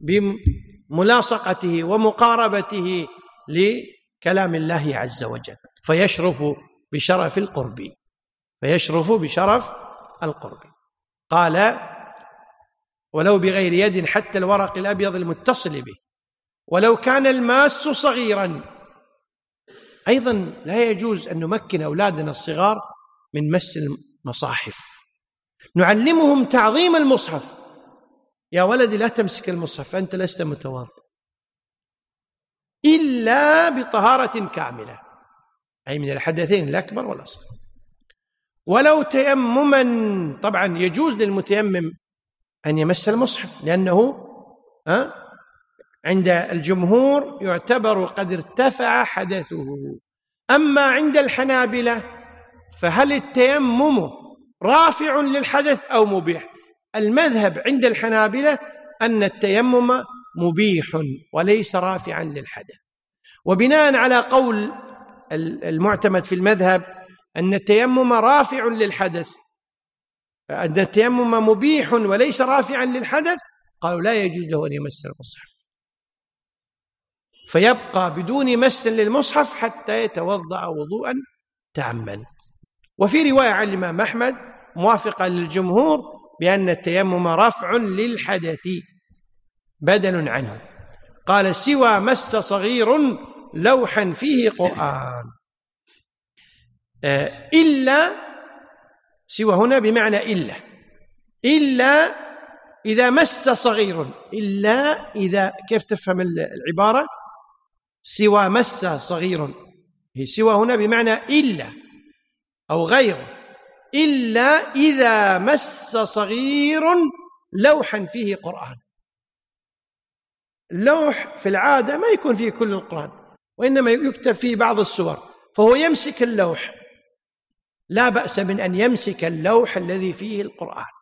بملاصقته ومقاربته لكلام الله عز وجل. فيشرف بشرف القرب. فيشرف بشرف القرب. قال ولو بغير يد حتى الورق الأبيض المتصل به ولو كان الماس صغيرا أيضا لا يجوز أن نمكن أولادنا الصغار من مس المصاحف. نعلمهم تعظيم المصحف. يا ولدي لا تمسك المصحف أنت لست متواضع. إلا بطهارة كاملة أي من الحدثين الاكبر والاصغر ولو تيمما طبعا يجوز للمتيمم أن يمس المصحف لأنه ها؟ عند الجمهور يعتبر قد ارتفع حدثه. أما عند الحنابلة فهل التيمم رافع للحدث أو مبيح؟ المذهب عند الحنابلة أن التيمم مبيح وليس رافعا للحدث. وبناء على قول المعتمد في المذهب أن التيمم رافع للحدث. أن التيمم مبيح وليس رافعا للحدث قالوا لا يجوز له ان يمس المصحف. فيبقى بدون مس للمصحف حتى يتوضأ وضوءا تاما. وفي رواية عن الإمام أحمد موافقه للجمهور بأن التيمم رفع للحدث بدل عنه. قال سوى مس صغير لوحا فيه قرآن. آه، إلا سوى هنا بمعنى إلا. إلا إذا مس صغير. إلا إذا كيف تفهم العبارة؟ سوى مس صغير. هي سوى هنا بمعنى إلا أو غير. إلا إذا مس صغير لوحا فيه قرآن. اللوح في العادة ما يكون فيه كل القرآن وإنما يكتب فيه بعض السور فهو يمسك اللوح. لا بأس من أن يمسك اللوح الذي فيه القرآن.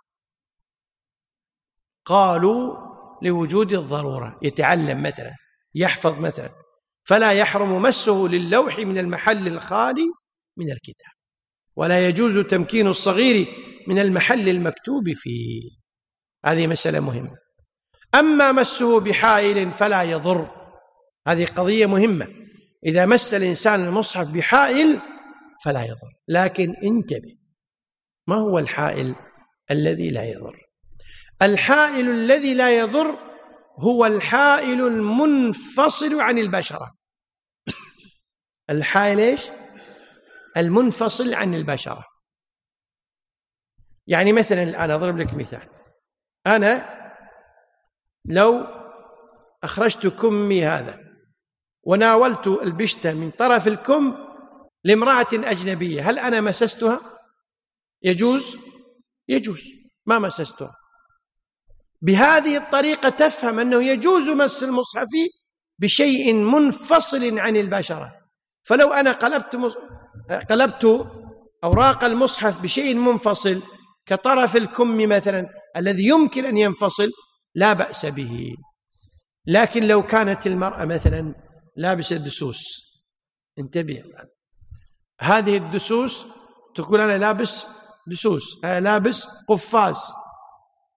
قالوا لوجود الضرورة يتعلم مثلا يحفظ مثلا. فلا يحرم مسه للوح من المحل الخالي من الكتاب ولا يجوز تمكين الصغير من المحل المكتوب فيه. هذه مسألة مهمة. أما مسه بحائل فلا يضر. هذه قضية مهمة. إذا مس الإنسان المصحف بحائل فلا يضر. لكن انتبه ما هو الحائل الذي لا يضر؟ الحائل الذي لا يضر هو الحائل المنفصل عن البشرة. الحائل إيش؟ المنفصل عن البشرة. يعني مثلا الآن أضرب لك مثال. أنا لو أخرجت كمي هذا وناولت البشتة من طرف الكم لامرأة أجنبية هل أنا مسستها؟ يجوز؟ يجوز. ما مسستها. بهذه الطريقة تفهم أنه يجوز مس المصحف بشيء منفصل عن البشرة. فلو أنا قلبت. قلبت أوراق المصحف بشيء منفصل كطرف الكم مثلا الذي يمكن أن ينفصل لا بأس به. لكن لو كانت المرأة مثلا لابسة دسوس انتبه هذه الدسوس تقول أنا لابس دسوس أنا لابس قفاز.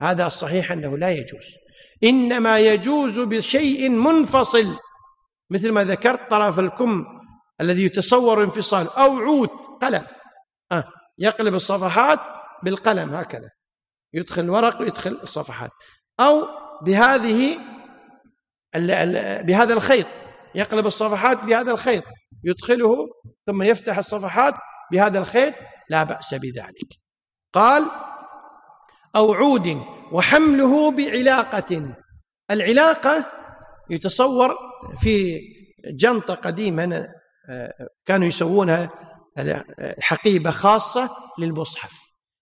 هذا الصحيح أنه لا يجوز. إنما يجوز بشيء منفصل مثل ما ذكرت طرف الكم الذي يتصور انفصال أو عود قلم. آه يقلب الصفحات بالقلم هكذا. يدخل الورق ويدخل الصفحات. أو بهذه بهذا الخيط يقلب الصفحات بهذا الخيط يدخله ثم يفتح الصفحات بهذا الخيط لا بأس بذلك. قال أو عود وحمله بعلاقة. العلاقة يتصور في جنطة قديمة كانوا يسوونها حقيبة خاصة للمصحف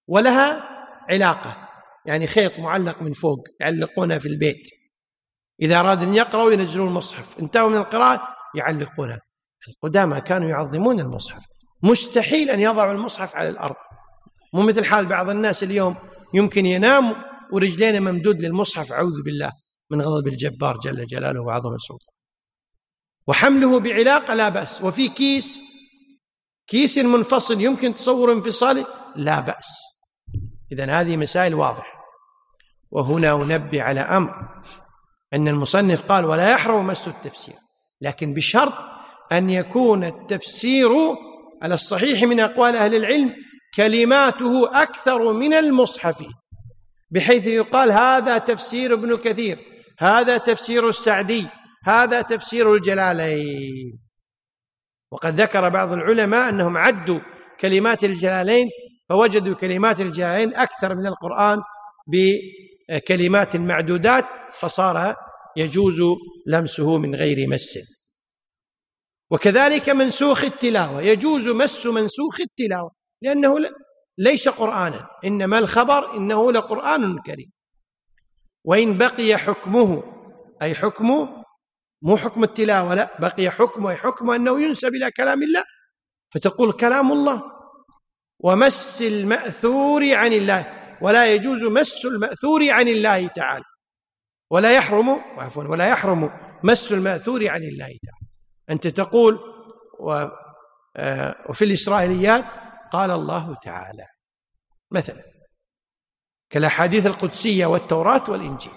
ولها علاقة يعني خيط معلق من فوق يعلقونها في البيت. إذا أراد أن يقرأوا ينزلون المصحف انتهوا من القراءة يعلقونها. القدامى كانوا يعظمون المصحف. مستحيل أن يضعوا المصحف على الأرض. مو مثل حال بعض الناس اليوم يمكن ينام ورجلينه ممدود للمصحف أعوذ بالله من غضب الجبار جل جلاله وعظم سلطانه وحمله بعلاقة لا بأس. وفي كيس كيس منفصل يمكن تصور انفصاله؟ لا بأس. إذا هذه مسائل واضحة. وهنا أنبه على أمر. أن المصنف قال ولا يحرم مس التفسير. لكن بشرط أن يكون التفسير على الصحيح من أقوال أهل العلم كلماته أكثر من المصحف بحيث يقال هذا تفسير ابن كثير هذا تفسير السعدي هذا تفسير الجلالين. وقد ذكر بعض العلماء أنهم عدوا كلمات الجلالين فوجدوا كلمات الجلالين أكثر من القرآن بكلمات معدودات فصار يجوز لمسه من غير مس. وكذلك منسوخ التلاوة يجوز مس منسوخ التلاوة. لأنه ليس قرآنا إنما الخبر إنه لقرآن كريم. وإن بقي حكمه أي حكمه مو حكم التلاوة لا بقي حكمه أي حكمه أنه ينسب إلى كلام الله فتقول كلام الله. ومس المأثور عن الله ولا يجوز مس المأثور عن الله تعالى. ولا يحرم عفوا ولا يحرم مس المأثور عن الله تعالى. أنت تقول آه، وفي الإسرائيليات قال الله تعالى مثلا كالأحاديث القدسية والتوراة والإنجيل.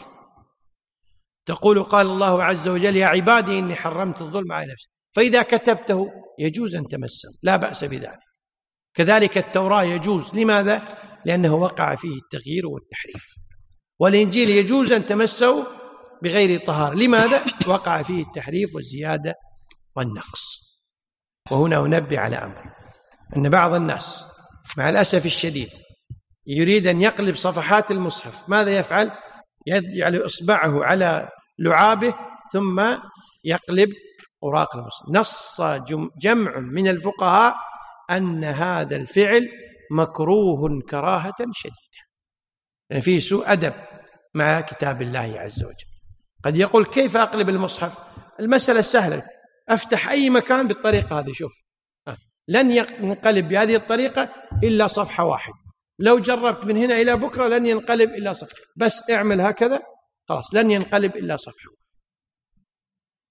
تقول قال الله عز وجل يا عبادي إني حرمت الظلم على نفسي. فإذا كتبته يجوز أن تمسه لا بأس بذلك. كذلك التوراة يجوز لماذا؟ لأنه وقع فيه التغيير والتحريف. والإنجيل يجوز أن تمسه بغير طهارة لماذا؟ وقع فيه التحريف والزيادة والنقص. وهنا أنبه على أمر أن بعض الناس مع الأسف الشديد يريد أن يقلب صفحات المصحف ماذا يفعل؟ يجعل إصبعه على لعابه ثم يقلب أوراق المصحف. نص جمع من الفقهاء أن هذا الفعل مكروه كراهة شديدة. يعني فيه سوء أدب مع كتاب الله عز وجل. قد يقول كيف أقلب المصحف؟ المسألة سهلة. أفتح أي مكان بالطريقة هذه شوف. لن ينقلب بهذه الطريقة إلا صفحة واحدة لو جربت من هنا إلى بكرة لن ينقلب إلا صفحة. بس اعمل هكذا خلاص لن ينقلب إلا صفحة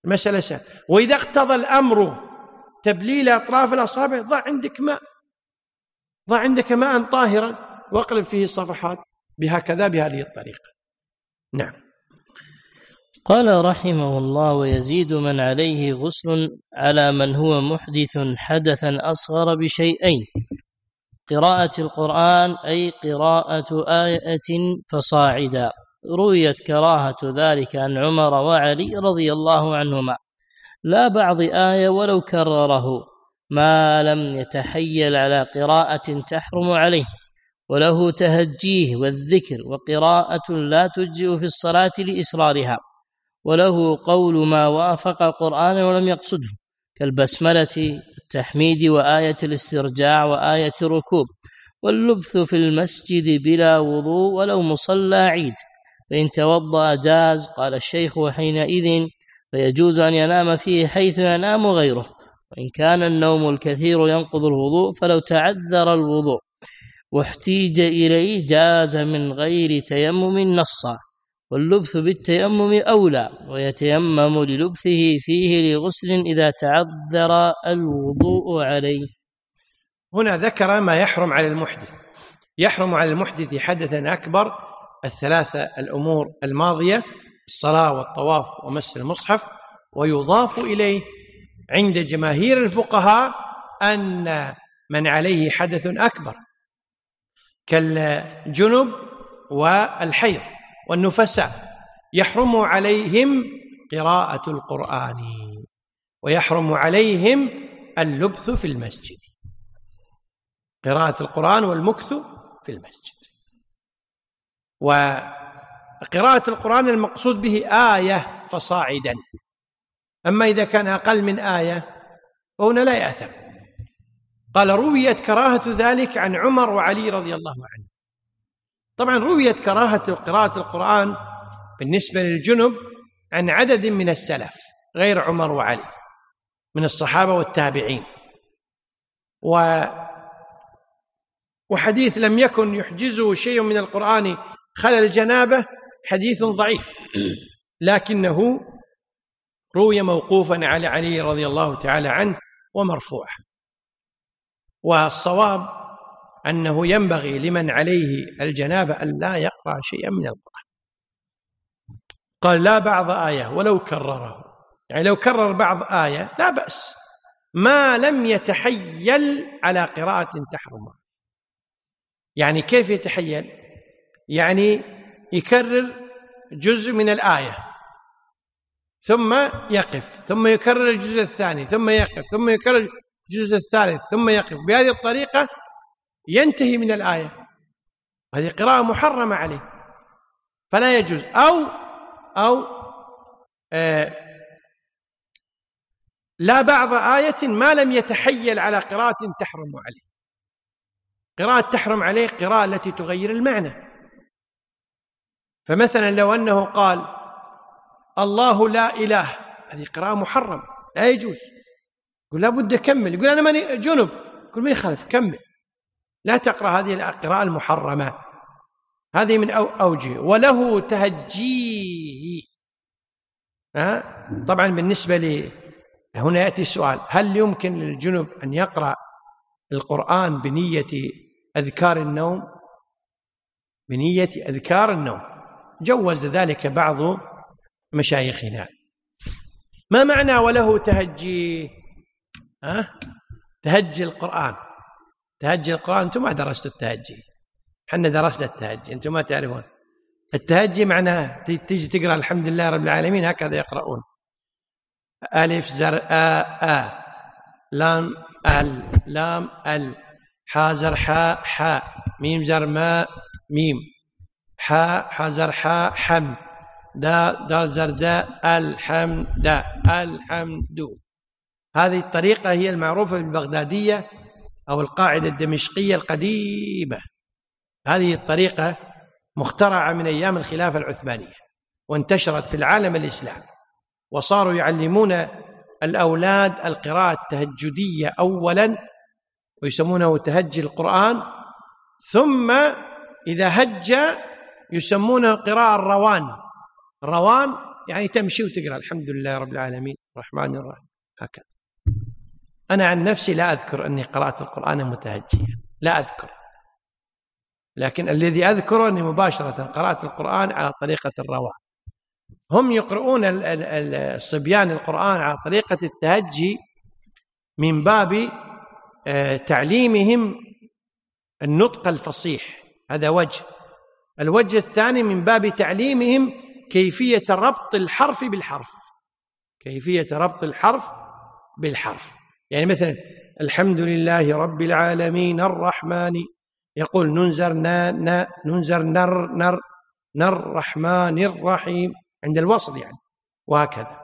المسألة سهلة. وإذا اقتضى الأمر تبليل أطراف الأصابع ضع عندك ماء. ضع عندك ماء طاهرا. واقلب فيه الصفحات بهكذا بهذه الطريقة. نعم. قال رحمه الله ويزيد من عليه غسل على من هو محدث حدثا أصغر بشيئين. قراءة القرآن أي قراءة آية فصاعدا. رويت كراهة ذلك عن عمر وعلي رضي الله عنهما. لا بعض آية ولو كرره. ما لم يتحيل على قراءة تحرم عليه. وله تهجيه والذكر. وقراءة لا تجزئ في الصلاة لإصرارها. وله قول ما وافق القرآن ولم يقصده كالبسملة التحميد وآية الاسترجاع وآية الركوب واللبث في المسجد بلا وضوء ولو مصلى عيد فإن توضأ جاز قال الشيخ وحينئذ فيجوز أن ينام فيه حيث ينام غيره وإن كان النوم الكثير ينقض الوضوء فلو تعذر الوضوء واحتيج إليه جاز من غير تيمم نصا. واللبث بالتيمم أولى ويتيمم للبثه فيه لغسل إذا تعذر الوضوء عليه. هنا ذكر ما يحرم على المحدث. يحرم على المحدث حدثا أكبر الثلاثة الأمور الماضية الصلاة والطواف ومس المصحف ويضاف إليه عند جماهير الفقهاء أن من عليه حدث أكبر كالجنب والحيض. والنفساء يحرم عليهم قراءة القرآن ويحرم عليهم اللبث في المسجد. قراءة القرآن والمكث في المسجد. وقراءة القرآن المقصود به آية فصاعدا. أما إذا كان أقل من آية فهنا لا يأثم. قال رويت كراهة ذلك عن عمر وعلي رضي الله عنه. طبعا رويت كراهة قراءة القرآن بالنسبة للجنب عن عدد من السلف غير عمر وعلي من الصحابة والتابعين. و وحديث لم يكن يحجزه شيء من القرآن خلل الجنابة حديث ضعيف لكنه روي موقوفا على علي رضي الله تعالى عنه ومرفوعا. والصواب أنه ينبغي لمن عليه الجنابة أن لا يقرأ شيئا من القرآن. قال لا بعض آية ولو كرره. يعني لو كرر بعض آية لا بأس. ما لم يتحيل على قراءة تحرم. يعني كيف يتحيل؟ يعني يكرر جزء من الآية. ثم يقف ثم يكرر الجزء الثاني ثم يقف ثم يكرر الجزء الثالث ثم يقف. بهذه الطريقة ينتهي من الآية. هذه قراءة محرمة عليه. فلا يجوز. أو أو آه لا بعض آية ما لم يتحيل على قراءة تحرم عليه. قراءة تحرم عليه قراءة التي تغير المعنى. فمثلا لو أنه قال الله لا إله هذه قراءة محرم لا يجوز. يقول لابد أكمل. يقول أنا ماني جنب. يقول من يخالف كمل. لا تقرأ هذه القراءة المحرمة. هذه من أوجه. وله تهجيه. ها؟ طبعا بالنسبة لي هنا يأتي السؤال هل يمكن للجنب أن يقرأ القرآن بنية أذكار النوم؟ بنية أذكار النوم. جوز ذلك بعض مشايخنا. ما معنى وله تهجي ها؟ تهجي القرآن. تهجي القرآن أنتم ما درستوا التهجي. حنا درسنا التهجي أنتم ما تعرفون. التهجي معناه تيجي تقرأ الحمد لله رب العالمين هكذا يقرؤون. ألف زر آ آ. لام ال. لام ال. حا زر حاء حاء ميم زر ماء ميم. حاء حزر حاء حم. دال دال زرداء الحمد الحمد هذه الطريقة هي المعروفة بالبغدادية أو القاعدة الدمشقية القديمة. هذه الطريقة مخترعة من أيام الخلافة العثمانية وانتشرت في العالم الإسلامي وصاروا يعلمون الأولاد القراءة التهجدية أولا ويسمونه تهجي القرآن ثم إذا هج يسمونه قراءة الروان. الروان يعني تمشي وتقرأ. الحمد لله رب العالمين. الرحمن الرحيم. هكذا. أنا عن نفسي لا أذكر أني قرأت القرآن متهجيا. لا أذكر. لكن الذي أذكره أني مباشرة قرأت القرآن على طريقة الروان هم يقرؤون الصبيان القرآن على طريقة التهجي من باب آه، تعليمهم النطق الفصيح. هذا وجه. الوجه الثاني من باب تعليمهم كيفية ربط الحرف بالحرف. كيفية ربط الحرف بالحرف. يعني مثلا الحمد لله رب العالمين الرحمن يقول ننزر نا نا ننزر نر نر نر رحمن الرحيم عند الوصل يعني وهكذا.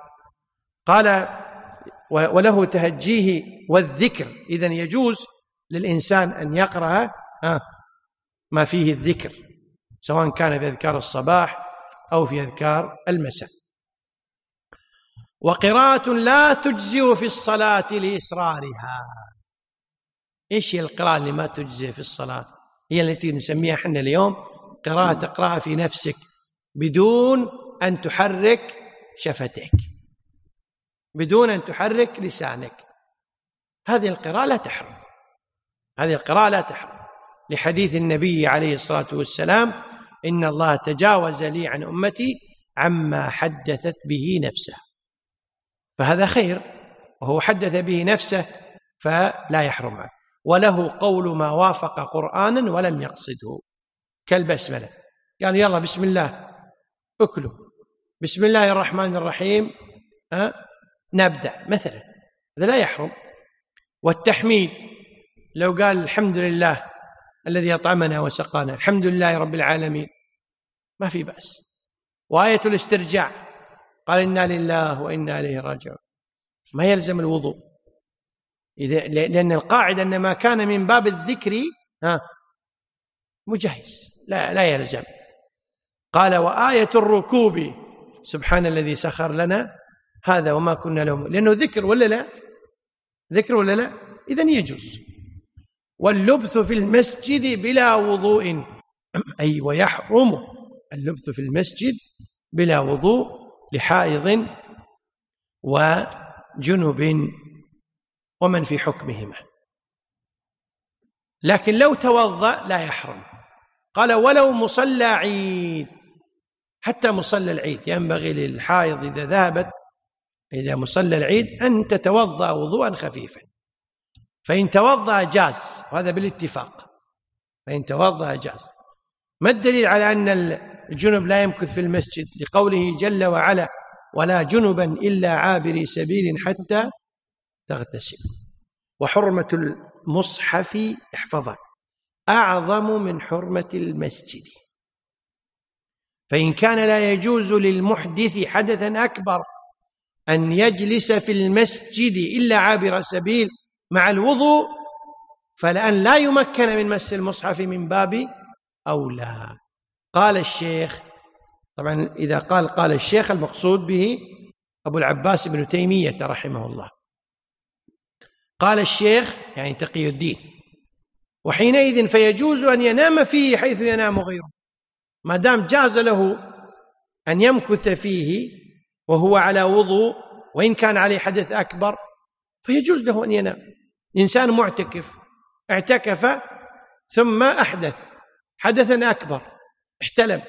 قال وله تهجيه والذكر إذا يجوز للإنسان أن يقرأ ما فيه الذكر سواء كان في أذكار الصباح أو في أذكار المساء. وقراءة لا تجزئ في الصلاة لإسرارها. إيش هي القراءة اللي ما تجزئ في الصلاة؟ هي التي نسميها إحنا اليوم قراءة تقرأها في نفسك بدون أن تحرك شفتيك بدون أن تحرك لسانك. هذه القراءة لا تحرم. هذه القراءة لا تحرم. لحديث النبي عليه الصلاة والسلام إن الله تجاوز لي عن أمتي عما حدثت به نفسه. فهذا خير وهو حدث به نفسه فلا يحرم عنه. وله قول ما وافق قرآنا ولم يقصده. كالبسملة. قال يلا بسم الله اكلوا. بسم الله الرحمن الرحيم أه؟ نبدأ. مثلا هذا لا يحرم. والتحميد لو قال الحمد لله الذي أطعمنا وسقانا الحمد لله رب العالمين. ما في بأس. وآية الاسترجاع. قال إنا لله وإنا إليه راجعون. ما يلزم الوضوء. إذا لأن القاعدة أن ما كان من باب الذكر ها مجهز. لا لا يلزم. قال وآية الركوب. سبحان الذي سخر لنا هذا وما كنا له لأنه ذكر ولا لا؟ ذكر ولا لا؟ إذن يجوز. واللبث في المسجد بلا وضوء. أي ويحرم اللبث في المسجد بلا وضوء. لحائض وجنب ومن في حكمهما. لكن لو توضأ لا يحرم. قال ولو مصلى عيد. حتى مصلى العيد. ينبغي للحائض إذا ذهبت إلى مصلى العيد أن تتوضأ وضوءا خفيفا. فإن توضأ جاز. وهذا بالاتفاق. فإن توضأ جاز. ما الدليل على أن الجنب لا يمكث في المسجد لقوله جل وعلا ولا جنبا إلا عابري سبيل حتى تغتسل. وحرمة المصحف احفظها أعظم من حرمة المسجد. فإن كان لا يجوز للمحدث حدثا أكبر أن يجلس في المسجد إلا عابر سبيل مع الوضوء فلأن لا يمكن من مس المصحف من باب أولى. قال الشيخ طبعا إذا قال قال الشيخ المقصود به أبو العباس بن تيمية رحمه الله. قال الشيخ يعني تقي الدين وحينئذ فيجوز أن ينام فيه حيث ينام غيره ما دام جاز له أن يمكث فيه وهو على وضوء وإن كان عليه حدث أكبر فيجوز له أن ينام. إنسان معتكف اعتكف ثم أحدث حدثا أكبر. احتلم.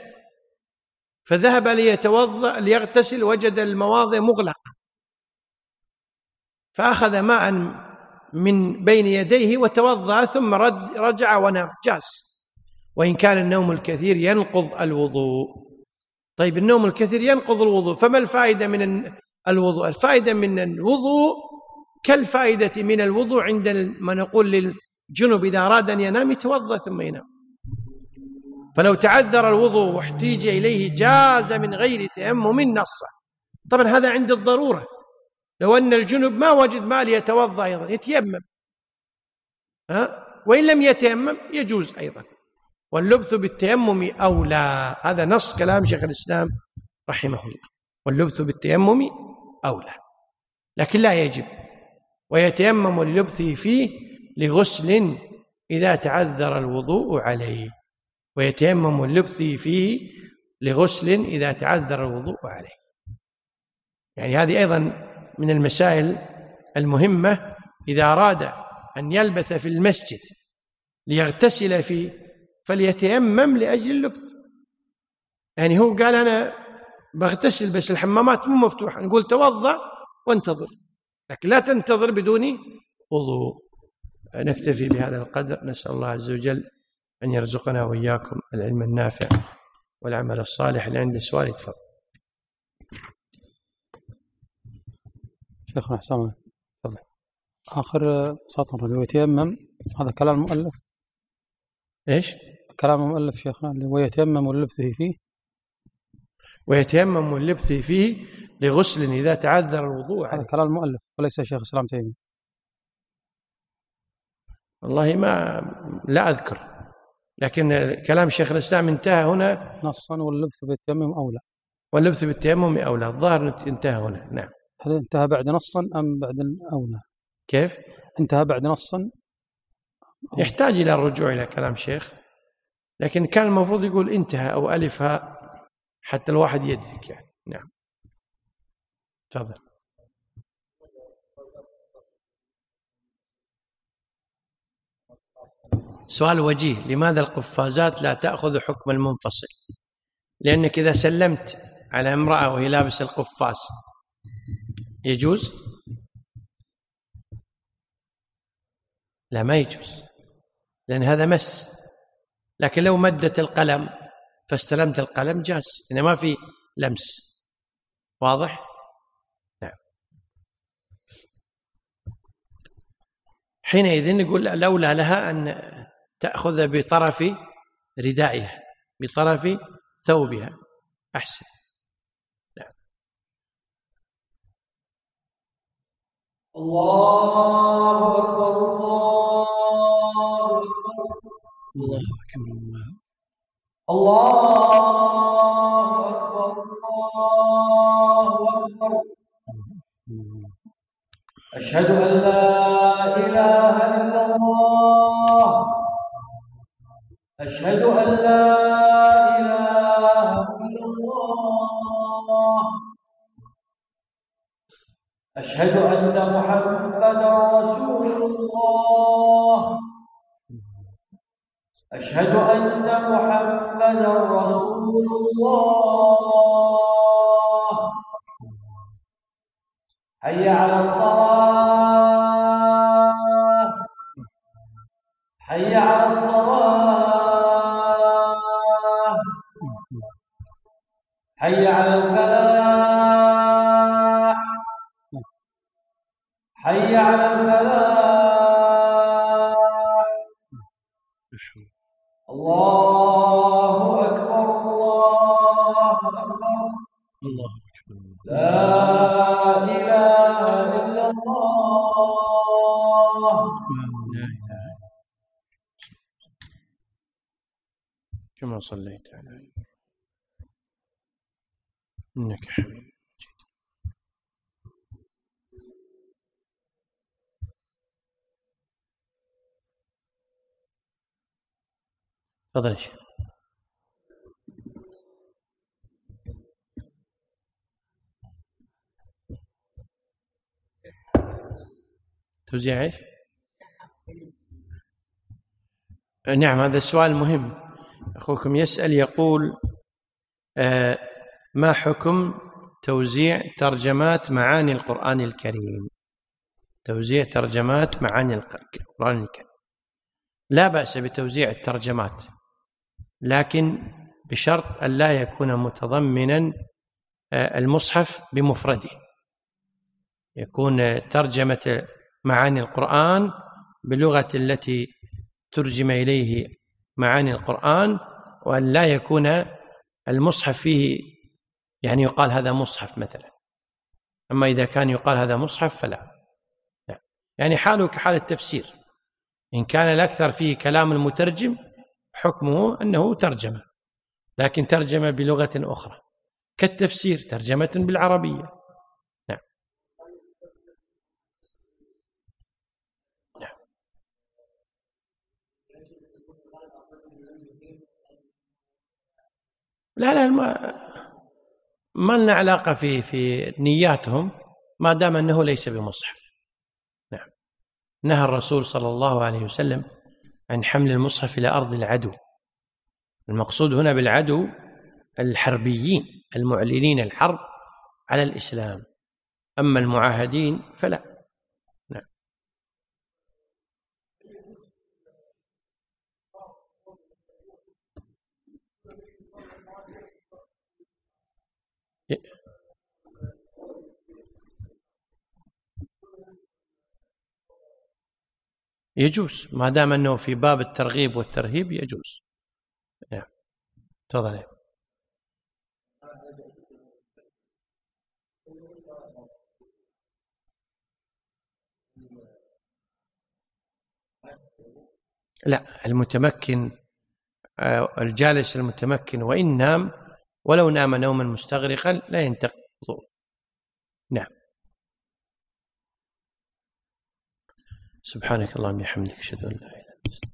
فذهب ليتوضأ ليغتسل وجد المواضع مغلقة. فأخذ ماء من بين يديه وتوضأ ثم رد رجع ونام. جاز وإن كان النوم الكثير ينقض الوضوء. طيب النوم الكثير ينقض الوضوء. فما الفائدة من الوضوء؟ الفائدة من الوضوء كالفائدة من الوضوء عند ما نقول للجنب إذا أراد أن ينام يتوضأ ثم ينام. فلو تعذر الوضوء واحتيج إليه جاز من غير تيمم نصا طبعا هذا عند الضرورة. لو أن الجنب ما وجد مال يتوضأ أيضا يتيمم. ها؟ وإن لم يتيمم يجوز أيضا. واللبث بالتيمم أولى. هذا نص كلام شيخ الإسلام رحمه الله. واللبث بالتيمم أولى. لكن لا يجب. ويتيمم للبثه فيه لغسل إذا تعذر الوضوء عليه. ويتيمم اللبثه فيه لغسل إذا تعذر الوضوء عليه. يعني هذه أيضا من المسائل المهمة إذا أراد أن يلبث في المسجد ليغتسل فيه فليتيمم لأجل اللبث يعني هو قال أنا بغتسل بس الحمامات مو مفتوحة نقول توضأ وانتظر لكن لا تنتظر بدون وضوء. نكتفي بهذا القدر نسأل الله عز وجل أن يرزقنا وإياكم العلم النافع والعمل الصالح. اللي عنده سؤال يتفضل. شيخنا حسام. تفضل. آخر سطر اللي هو يتيمم هذا كلام المؤلف. إيش؟ كلام المؤلف شيخنا. اللي هو يتيمم اللبثه فيه. ويتيمم اللبث فيه لغسل إذا تعذر الوضوء هذا كلام المؤلف وليس شيخ الإسلام تيمية. والله ما لا أذكر. لكن كلام شيخ الإسلام انتهى هنا. نصا واللبث بالتيمم أولى واللبث بالتيمم أولى الظاهر انتهى هنا. نعم. هل انتهى بعد نصا أم بعد الأولى كيف؟ انتهى بعد نصا؟ يحتاج إلى الرجوع إلى كلام شيخ. لكن كان المفروض يقول انتهى أو ألفها حتى الواحد يدرك يعني. نعم. تفضل. سؤال وجيه لماذا القفازات لا تأخذ حكم المنفصل؟ لأنك إذا سلمت على امرأة وهي لابسة القفاز يجوز؟ لا ما يجوز لأن هذا مس. لكن لو مدت القلم فاستلمت القلم جاز إنه ما في لمس. واضح؟ نعم. حينئذ نقول الأولى لها أن تأخذ بطرف ردائها بطرف ثوبها. أحسن. نعم. الله أكبر الله أكبر. الله أكبر الله. الله أكبر الله أكبر. أشهد أن لا إله إلا الله. أشهد أن لا إله إلا الله. أشهد أن محمدا رسول الله. أشهد أن محمدا رسول الله. حي على الصلاة. حي على الصلاة. حي على الفلاح. حي على الفلاح. الله أكبر الله أكبر. الله أكبر لا إله إلا الله. كما صليت على إنك حميد. تفضل يا شيخ. توزيع إيش؟ نعم هذا السؤال مهم. أخوكم يسأل يقول آه ما حكم توزيع ترجمات معاني القرآن الكريم؟ توزيع ترجمات معاني القرآن الكريم. لا بأس بتوزيع الترجمات لكن بشرط أن لا يكون متضمنا آه المصحف بمفرده. يكون ترجمة معاني القرآن باللغة التي ترجم إليه معاني القرآن وأن لا يكون المصحف فيه يعني يقال هذا مصحف مثلا. أما إذا كان يقال هذا مصحف فلا. لا. يعني حاله كحال التفسير. إن كان الأكثر فيه كلام المترجم حكمه أنه ترجمة. لكن ترجمة بلغة أخرى. كالتفسير ترجمة بالعربية. نعم. نعم. لا لا ما, لنا علاقة في في نياتهم ما دام أنه ليس بمصحف. نعم. نهى الرسول صلى الله عليه وسلم عن حمل المصحف إلى أرض العدو. المقصود هنا بالعدو الحربيين المعلنين الحرب على الإسلام. أما المعاهدين فلا نعم يجوز ما دام أنه في باب الترغيب والترهيب يجوز. نعم تفضل. لا المتمكن آه، الجالس المتمكن وإن نام ولو نام نوما مستغرقا لا ينتقض نعم. سبحانك اللهم وبحمدك أشهد أن لا إله إلا أنت